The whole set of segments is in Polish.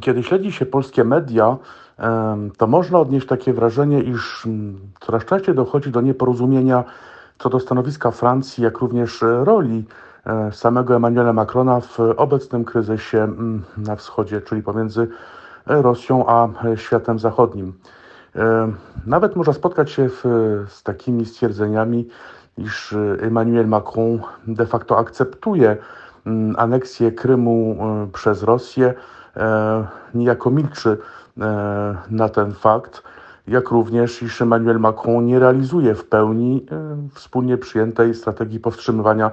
Kiedy śledzi się polskie media, to można odnieść takie wrażenie, iż mm, coraz częściej dochodzi do nieporozumienia co do stanowiska Francji, jak również roli e, samego Emmanuela Macrona w obecnym kryzysie mm, na wschodzie, czyli pomiędzy Rosją a światem zachodnim. E, nawet można spotkać się w, z takimi stwierdzeniami, iż Emmanuel Macron de facto akceptuje mm, aneksję Krymu e, przez Rosję, e, niejako milczy na ten fakt, jak również iż Emmanuel Macron nie realizuje w pełni wspólnie przyjętej strategii powstrzymywania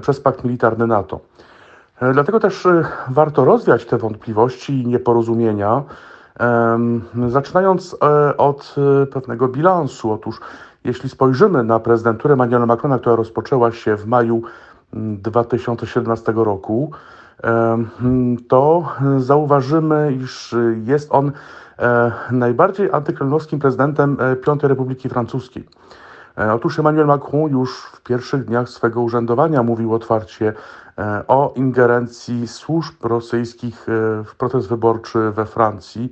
przez pakt militarny NATO. Dlatego też warto rozwiać te wątpliwości i nieporozumienia, Zaczynając e, od e, pewnego bilansu, otóż jeśli spojrzymy na prezydenturę Emmanuela Macrona, która rozpoczęła się w maju 2017 roku, to zauważymy, iż jest on e, najbardziej antykremlowskim prezydentem Piątej Republiki Francuskiej. Otóż Emmanuel Macron już w pierwszych dniach swego urzędowania mówił otwarcie E, o ingerencji służb rosyjskich e, w proces wyborczy we Francji.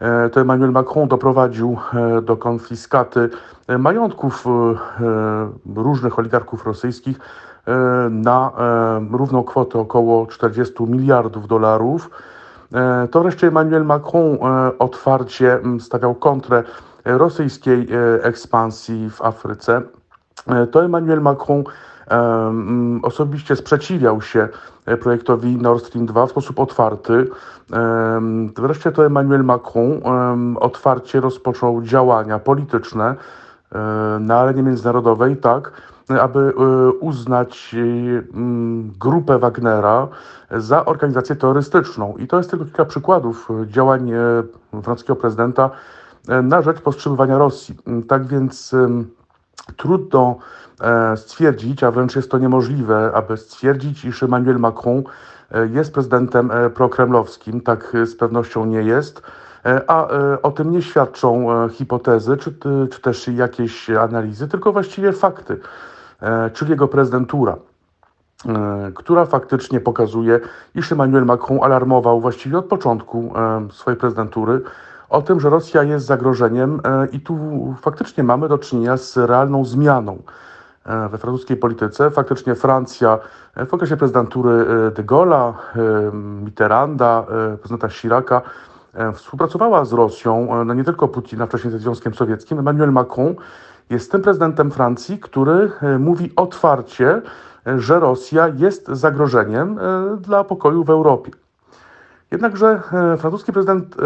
E, to Emmanuel Macron doprowadził do konfiskaty majątków różnych oligarchów rosyjskich na równą kwotę około 40 miliardów dolarów. To wreszcie Emmanuel Macron otwarcie stawiał kontrę rosyjskiej ekspansji w Afryce. To Emmanuel Macron osobiście sprzeciwiał się e, projektowi Nord Stream 2 w sposób otwarty. Wreszcie to Emmanuel Macron otwarcie rozpoczął działania polityczne e, na arenie międzynarodowej, tak, aby e, uznać grupę Wagnera za organizację terrorystyczną. I to jest tylko kilka przykładów działań francuskiego prezydenta na rzecz powstrzymywania Rosji. Tak więc trudno e, stwierdzić, a wręcz jest to niemożliwe, aby stwierdzić, iż Emmanuel Macron e, jest prezydentem e, prokremlowskim. Tak z pewnością nie jest. A o tym nie świadczą hipotezy, czy, czy też jakieś analizy, tylko właściwie fakty, czyli jego prezydentura, która faktycznie pokazuje, iż Emmanuel Macron alarmował właściwie od początku swojej prezydentury o tym, że Rosja jest zagrożeniem e, i tu faktycznie mamy do czynienia z realną zmianą e, we francuskiej polityce. Faktycznie Francja e, w okresie prezydentury de Gaulle'a, Mitterranda, prezydenta Chiraca współpracowała z Rosją, no nie tylko Putina, wcześniej ze Związkiem Sowieckim. Emmanuel Macron jest tym prezydentem Francji, który mówi otwarcie, że Rosja jest zagrożeniem dla pokoju w Europie. Jednakże francuski prezydent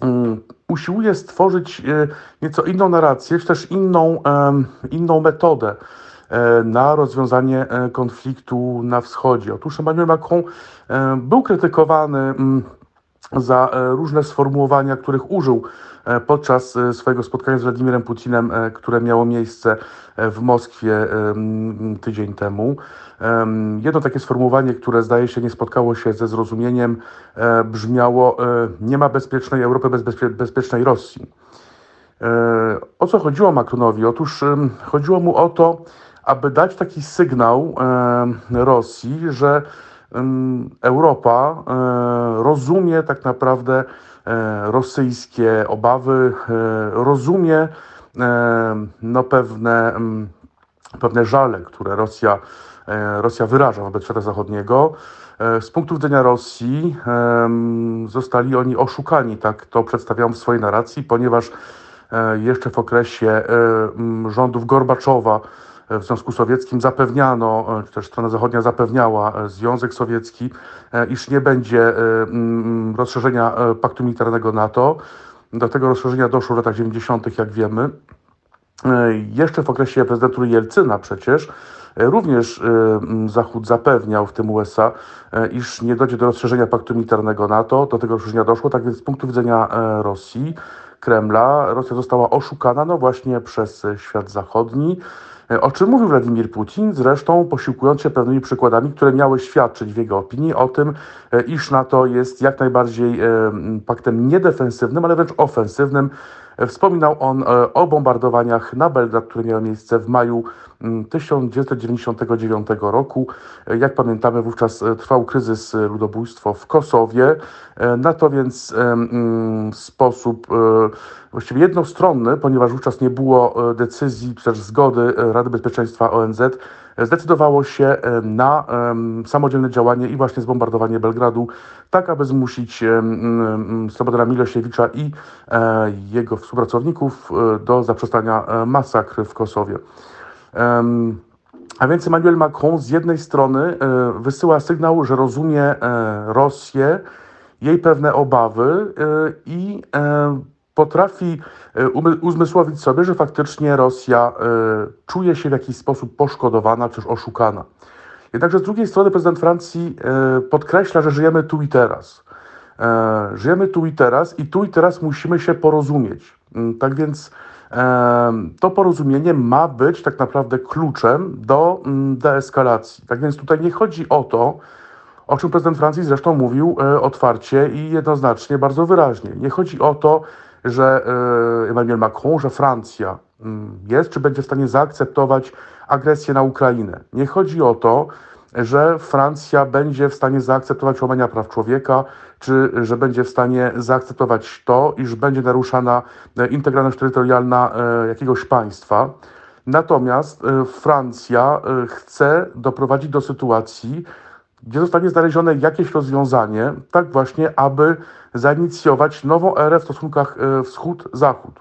Mm, usiłuje stworzyć e, nieco inną narrację, czy też inną, inną metodę e, na rozwiązanie e, konfliktu na wschodzie. Otóż Emmanuel Macron był krytykowany mm, za różne sformułowania, których użył podczas swojego spotkania z Władimirem Putinem, które miało miejsce w Moskwie tydzień temu. Jedno takie sformułowanie, które zdaje się nie spotkało się ze zrozumieniem, e, brzmiało: e, Nie ma bezpiecznej Europy bez bezpiecznej Rosji. E, o co chodziło Macronowi? Otóż chodziło mu o to, aby dać taki sygnał Rosji, że Europa rozumie tak naprawdę rosyjskie obawy, rozumie no, pewne, pewne żale, które Rosja E, Rosja wyraża wobec świata zachodniego. E, z punktu widzenia Rosji zostali oni oszukani, tak to przedstawiam w swojej narracji, ponieważ e, jeszcze w okresie rządów Gorbaczowa w Związku Sowieckim zapewniano, czy też strona zachodnia zapewniała Związek Sowiecki, iż nie będzie rozszerzenia paktu militarnego NATO. Do tego rozszerzenia doszło w latach 90., jak wiemy. Jeszcze w okresie prezydentury Jelcyna przecież Również Zachód zapewniał, w tym USA, e, iż nie dojdzie do rozszerzenia paktu militarnego NATO. Do tego rozszerzenia doszło, tak więc z punktu widzenia e, Rosji, Kremla, Rosja została oszukana no właśnie przez świat zachodni. E, o czym mówił Władimir Putin, zresztą posiłkując się pewnymi przykładami, które miały świadczyć w jego opinii o tym, iż NATO jest jak najbardziej paktem niedefensywnym, ale wręcz ofensywnym Wspominał on o bombardowaniach na Belgrad, które miały miejsce w maju 1999 roku. Jak pamiętamy, wówczas trwał kryzys ludobójstwo w Kosowie. Na to więc sposób właściwie jednostronny, ponieważ wówczas nie było decyzji czy też zgody Rady Bezpieczeństwa ONZ, zdecydowało się e, na samodzielne działanie i właśnie zbombardowanie Belgradu, tak aby zmusić Slobodana Miloszewicza i e, jego współpracowników e, do zaprzestania masakr w Kosowie. A więc Emmanuel Macron z jednej strony wysyła sygnał, że rozumie Rosję, jej pewne obawy i potrafi e, uzmysłowić sobie, że faktycznie Rosja e, czuje się w jakiś sposób poszkodowana czy oszukana. Jednakże z drugiej strony prezydent Francji e, podkreśla, że żyjemy tu i teraz. Żyjemy tu i teraz i tu i teraz musimy się porozumieć. Mm, tak więc to porozumienie ma być tak naprawdę kluczem do mm, deeskalacji. Tak więc tutaj nie chodzi o to, o czym prezydent Francji zresztą mówił otwarcie i jednoznacznie, bardzo wyraźnie. Nie chodzi o to, że e, Emmanuel Macron, że Francja mm, jest czy będzie w stanie zaakceptować agresję na Ukrainę. Nie chodzi o to, że Francja będzie w stanie zaakceptować łamania praw człowieka, czy że będzie w stanie zaakceptować to, iż będzie naruszana e, integralność terytorialna e, jakiegoś państwa. Natomiast Francja chce doprowadzić do sytuacji, gdzie zostanie znalezione jakieś rozwiązanie, tak właśnie, aby zainicjować nową erę w stosunkach e, wschód-zachód.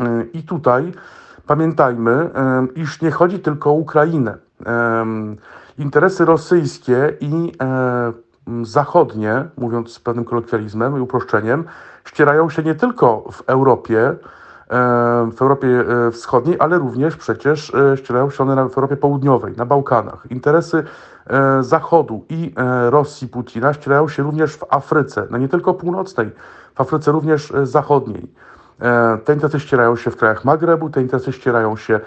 E, I tutaj pamiętajmy, e, iż nie chodzi tylko o Ukrainę. Interesy rosyjskie i zachodnie, mówiąc z pewnym kolokwializmem i uproszczeniem, ścierają się nie tylko w Europie, w Europie Wschodniej, ale również przecież ścierają się one w Europie Południowej, na Bałkanach. Interesy E, Zachodu i e, Rosji Putina ścierają się również w Afryce, no nie tylko północnej, w Afryce również e, zachodniej. Te interesy ścierają się w krajach Magrebu, te interesy ścierają się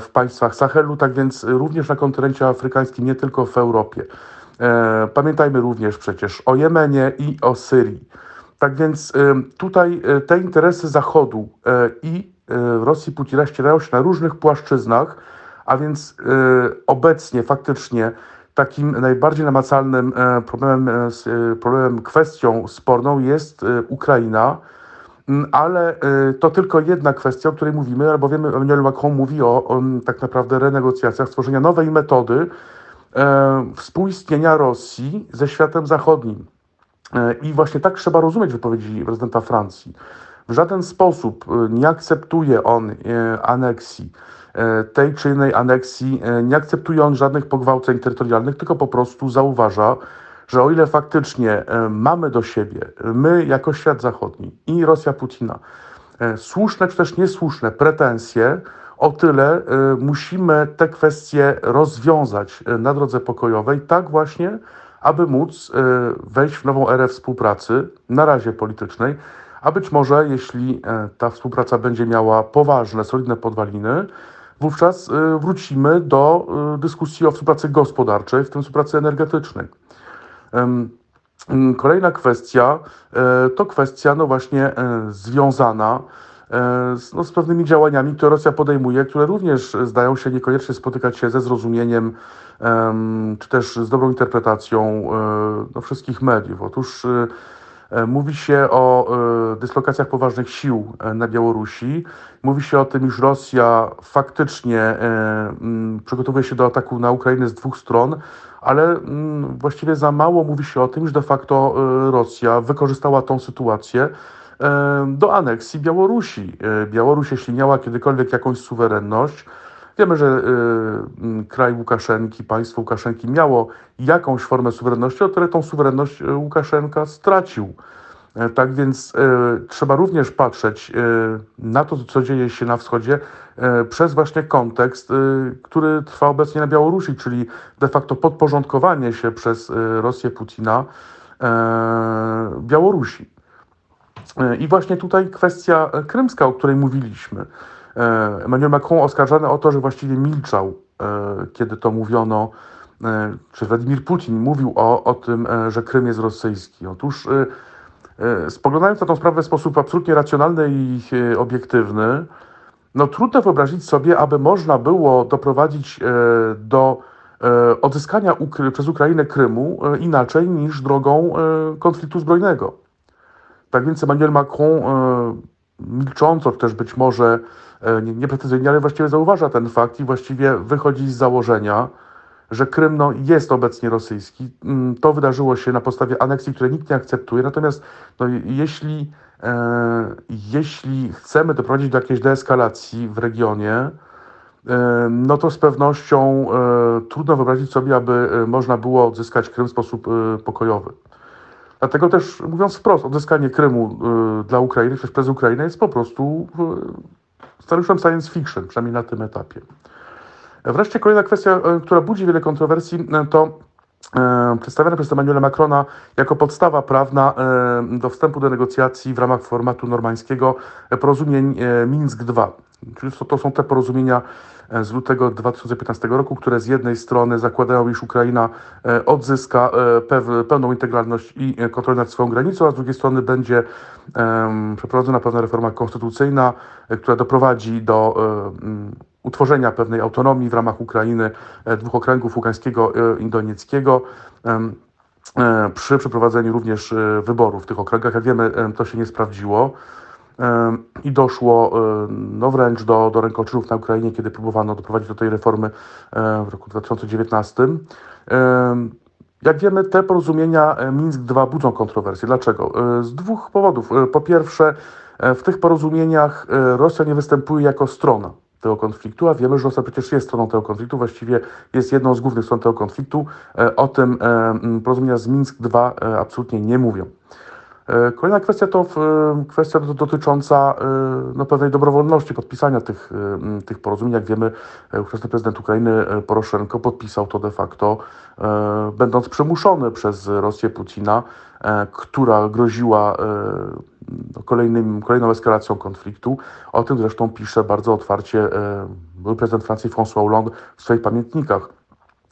w państwach Sahelu, tak więc również na kontynencie afrykańskim, nie tylko w Europie. Pamiętajmy również przecież o Jemenie i o Syrii. Tak więc tutaj te interesy Zachodu i Rosji Putina ścierają się na różnych płaszczyznach, a więc obecnie faktycznie takim najbardziej namacalnym e, problemem, e, e, problemem, kwestią sporną jest Ukraina, ale to tylko jedna kwestia, o której mówimy, albowiem Emmanuel Macron mówi o, o tak naprawdę renegocjacjach, stworzenia nowej metody współistnienia Rosji ze światem zachodnim. I właśnie tak trzeba rozumieć wypowiedzi prezydenta Francji. W żaden sposób nie akceptuje on aneksji E, tej czy innej aneksji, e, nie akceptuje on żadnych pogwałceń terytorialnych, tylko po prostu zauważa, że o ile faktycznie e, mamy do siebie, my jako świat zachodni i Rosja Putina, słuszne czy też niesłuszne pretensje, o tyle musimy te kwestie rozwiązać na drodze pokojowej, tak właśnie, aby móc wejść w nową erę współpracy, na razie politycznej, a być może, jeśli ta współpraca będzie miała poważne, solidne podwaliny, wówczas wrócimy do dyskusji o współpracy gospodarczej, w tym współpracy energetycznej. Kolejna kwestia e, to kwestia no właśnie e, związana e, z, no, z pewnymi działaniami, które Rosja podejmuje, które również zdają się niekoniecznie spotykać się ze zrozumieniem czy też z dobrą interpretacją no, wszystkich mediów. Otóż mówi się o dyslokacjach poważnych sił na Białorusi. Mówi się o tym, iż Rosja faktycznie przygotowuje się do ataku na Ukrainę z dwóch stron, ale właściwie za mało mówi się o tym, że de facto Rosja wykorzystała tą sytuację do aneksji Białorusi. Białoruś, jeśli miała kiedykolwiek jakąś suwerenność, Wiemy, że kraj Łukaszenki, państwo Łukaszenki miało jakąś formę suwerenności, o której tą suwerenność Łukaszenka stracił. E, tak więc e, trzeba również patrzeć e, na to, co dzieje się na wschodzie, przez właśnie kontekst, który trwa obecnie na Białorusi, czyli de facto podporządkowanie się przez Rosję Putina Białorusi. I właśnie tutaj kwestia krymska, o której mówiliśmy. Emmanuel Macron oskarżany o to, że właściwie milczał, kiedy to mówiono, czy Władimir Putin mówił o, o tym, że Krym jest rosyjski. Otóż spoglądając na tą sprawę w sposób absolutnie racjonalny i obiektywny, no trudno wyobrazić sobie, aby można było doprowadzić do odzyskania przez Ukrainę Krymu inaczej niż drogą konfliktu zbrojnego. Tak więc Emmanuel Macron milcząco, też być może nie, nieprecyzyjnie, ale właściwie zauważa ten fakt i właściwie wychodzi z założenia, że Krym no, jest obecnie rosyjski. Mm, to wydarzyło się na podstawie aneksji, której nikt nie akceptuje. Natomiast no, jeśli, e, jeśli chcemy doprowadzić do jakiejś deeskalacji w regionie, e, no to z pewnością e, trudno wyobrazić sobie, aby e, można było odzyskać Krym w sposób e, pokojowy. Dlatego też, mówiąc wprost, odzyskanie Krymu e, dla Ukrainy, czy przez Ukrainę jest po prostu scenariuszem science fiction, przynajmniej na tym etapie. Wreszcie kolejna kwestia, e, która budzi wiele kontrowersji, e, to e, przedstawiane przez Emmanuela Macrona jako podstawa prawna do wstępu do negocjacji w ramach formatu normańskiego porozumień Minsk II. Czyli to, są te porozumienia z lutego 2015 roku, które z jednej strony zakładają, iż Ukraina odzyska pełną integralność i kontrolę nad swoją granicą, a z drugiej strony będzie przeprowadzona pewna reforma konstytucyjna, która doprowadzi do utworzenia pewnej autonomii w ramach Ukrainy e, dwóch okręgów ługańskiego e, i donieckiego e, przy przeprowadzeniu również wyborów w tych okręgach. Jak wiemy, to się nie sprawdziło i doszło no wręcz do, do rękoczynów na Ukrainie, kiedy próbowano doprowadzić do tej reformy w roku 2019. Jak wiemy, te porozumienia Minsk II budzą kontrowersje. Dlaczego? Z dwóch powodów. Po pierwsze, w tych porozumieniach Rosja nie występuje jako strona tego konfliktu, a wiemy, że Rosja przecież jest stroną tego konfliktu, właściwie jest jedną z głównych stron tego konfliktu. E, o tym e, porozumienia z Minsk II e, absolutnie nie mówią. Kolejna kwestia to kwestia dotycząca no, pewnej dobrowolności podpisania tych, tych porozumień. Jak wiemy, ówczesny prezydent Ukrainy Poroszenko podpisał to de facto, będąc przymuszony przez Rosję Putina, która groziła no, kolejnym, kolejną eskalacją konfliktu. O tym zresztą pisze bardzo otwarcie były prezydent Francji François Hollande w swoich pamiętnikach.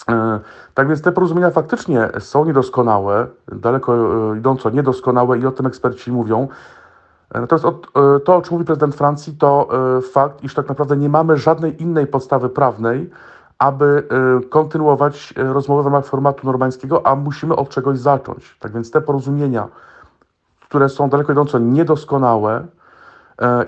E, tak więc te porozumienia faktycznie są niedoskonałe, daleko e, idąco niedoskonałe i o tym eksperci mówią. E, natomiast to, o czym mówi prezydent Francji, to fakt, iż tak naprawdę nie mamy żadnej innej podstawy prawnej, aby kontynuować rozmowę w ramach formatu normańskiego, a musimy od czegoś zacząć. Tak więc te porozumienia, które są daleko idąco niedoskonałe,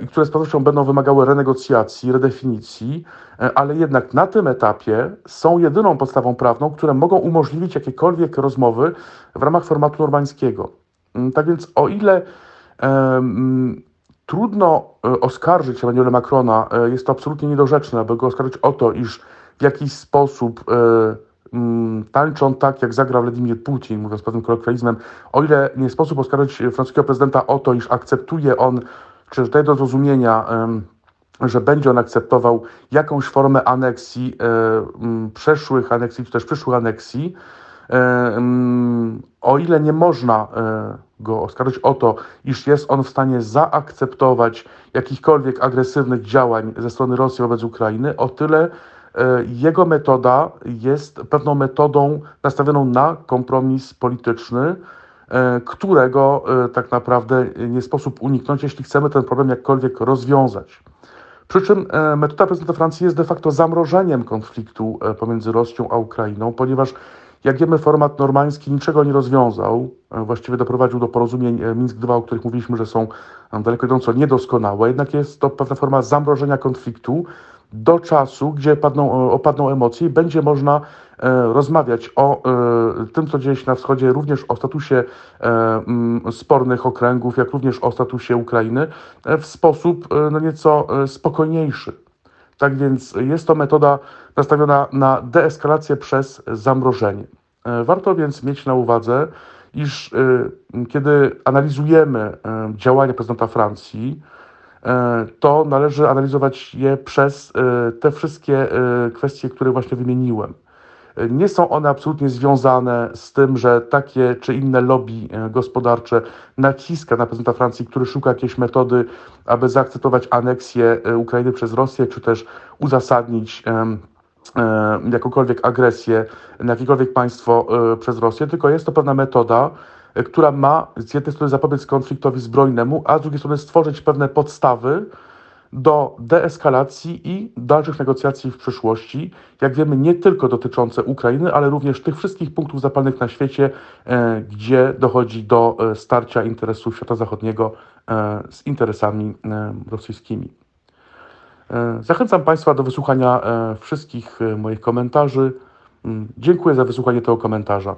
i które z pewnością będą wymagały renegocjacji, redefinicji, e, ale jednak na tym etapie są jedyną podstawą prawną, które mogą umożliwić jakiekolwiek rozmowy w ramach formatu normańskiego. Mm, tak więc o ile um, trudno e, oskarżyć Emmanuela Macrona, jest to absolutnie niedorzeczne, aby go oskarżyć o to, iż w jakiś sposób um, tańczą tak, jak zagra Władimir Putin, mówiąc pewnym kolokwializmem, o ile nie sposób oskarżyć francuskiego prezydenta o to, iż akceptuje on czy daje do zrozumienia, że będzie on akceptował jakąś formę aneksji, e, przeszłych aneksji, czy też przyszłych aneksji, e, o ile nie można e, go oskarżyć o to, iż jest on w stanie zaakceptować jakichkolwiek agresywnych działań ze strony Rosji wobec Ukrainy, o tyle jego metoda jest pewną metodą nastawioną na kompromis polityczny, którego e, tak naprawdę nie sposób uniknąć, jeśli chcemy ten problem jakkolwiek rozwiązać. Przy czym e, metoda prezydenta Francji jest de facto zamrożeniem konfliktu pomiędzy Rosją a Ukrainą, ponieważ jak wiemy, format normański niczego nie rozwiązał, właściwie doprowadził do porozumień Minsk II, o których mówiliśmy, że są daleko idąco niedoskonałe, jednak jest to pewna forma zamrożenia konfliktu, do czasu, gdzie padną, opadną emocje i będzie można e, rozmawiać o e, tym, co dzieje się na wschodzie, również o statusie e, spornych okręgów, jak również o statusie Ukrainy w sposób no nieco spokojniejszy. Tak więc jest to metoda nastawiona na deeskalację przez zamrożenie. Warto więc mieć na uwadze, iż kiedy analizujemy działania prezydenta Francji, E, to należy analizować je przez e, te wszystkie e, kwestie, które właśnie wymieniłem. Nie są one absolutnie związane z tym, że takie czy inne lobby gospodarcze naciska na prezydenta Francji, który szuka jakiejś metody, aby zaakceptować aneksję Ukrainy przez Rosję, czy też uzasadnić jakąkolwiek agresję na jakiekolwiek państwo przez Rosję, tylko jest to pewna metoda, e, która ma z jednej strony zapobiec konfliktowi zbrojnemu, a z drugiej strony stworzyć pewne podstawy do deeskalacji i dalszych negocjacji w przyszłości, jak wiemy, nie tylko dotyczące Ukrainy, ale również tych wszystkich punktów zapalnych na świecie, e, gdzie dochodzi do e, starcia interesów świata zachodniego e, z interesami rosyjskimi. Zachęcam Państwa do wysłuchania wszystkich moich komentarzy. Mm, Dziękuję za wysłuchanie tego komentarza.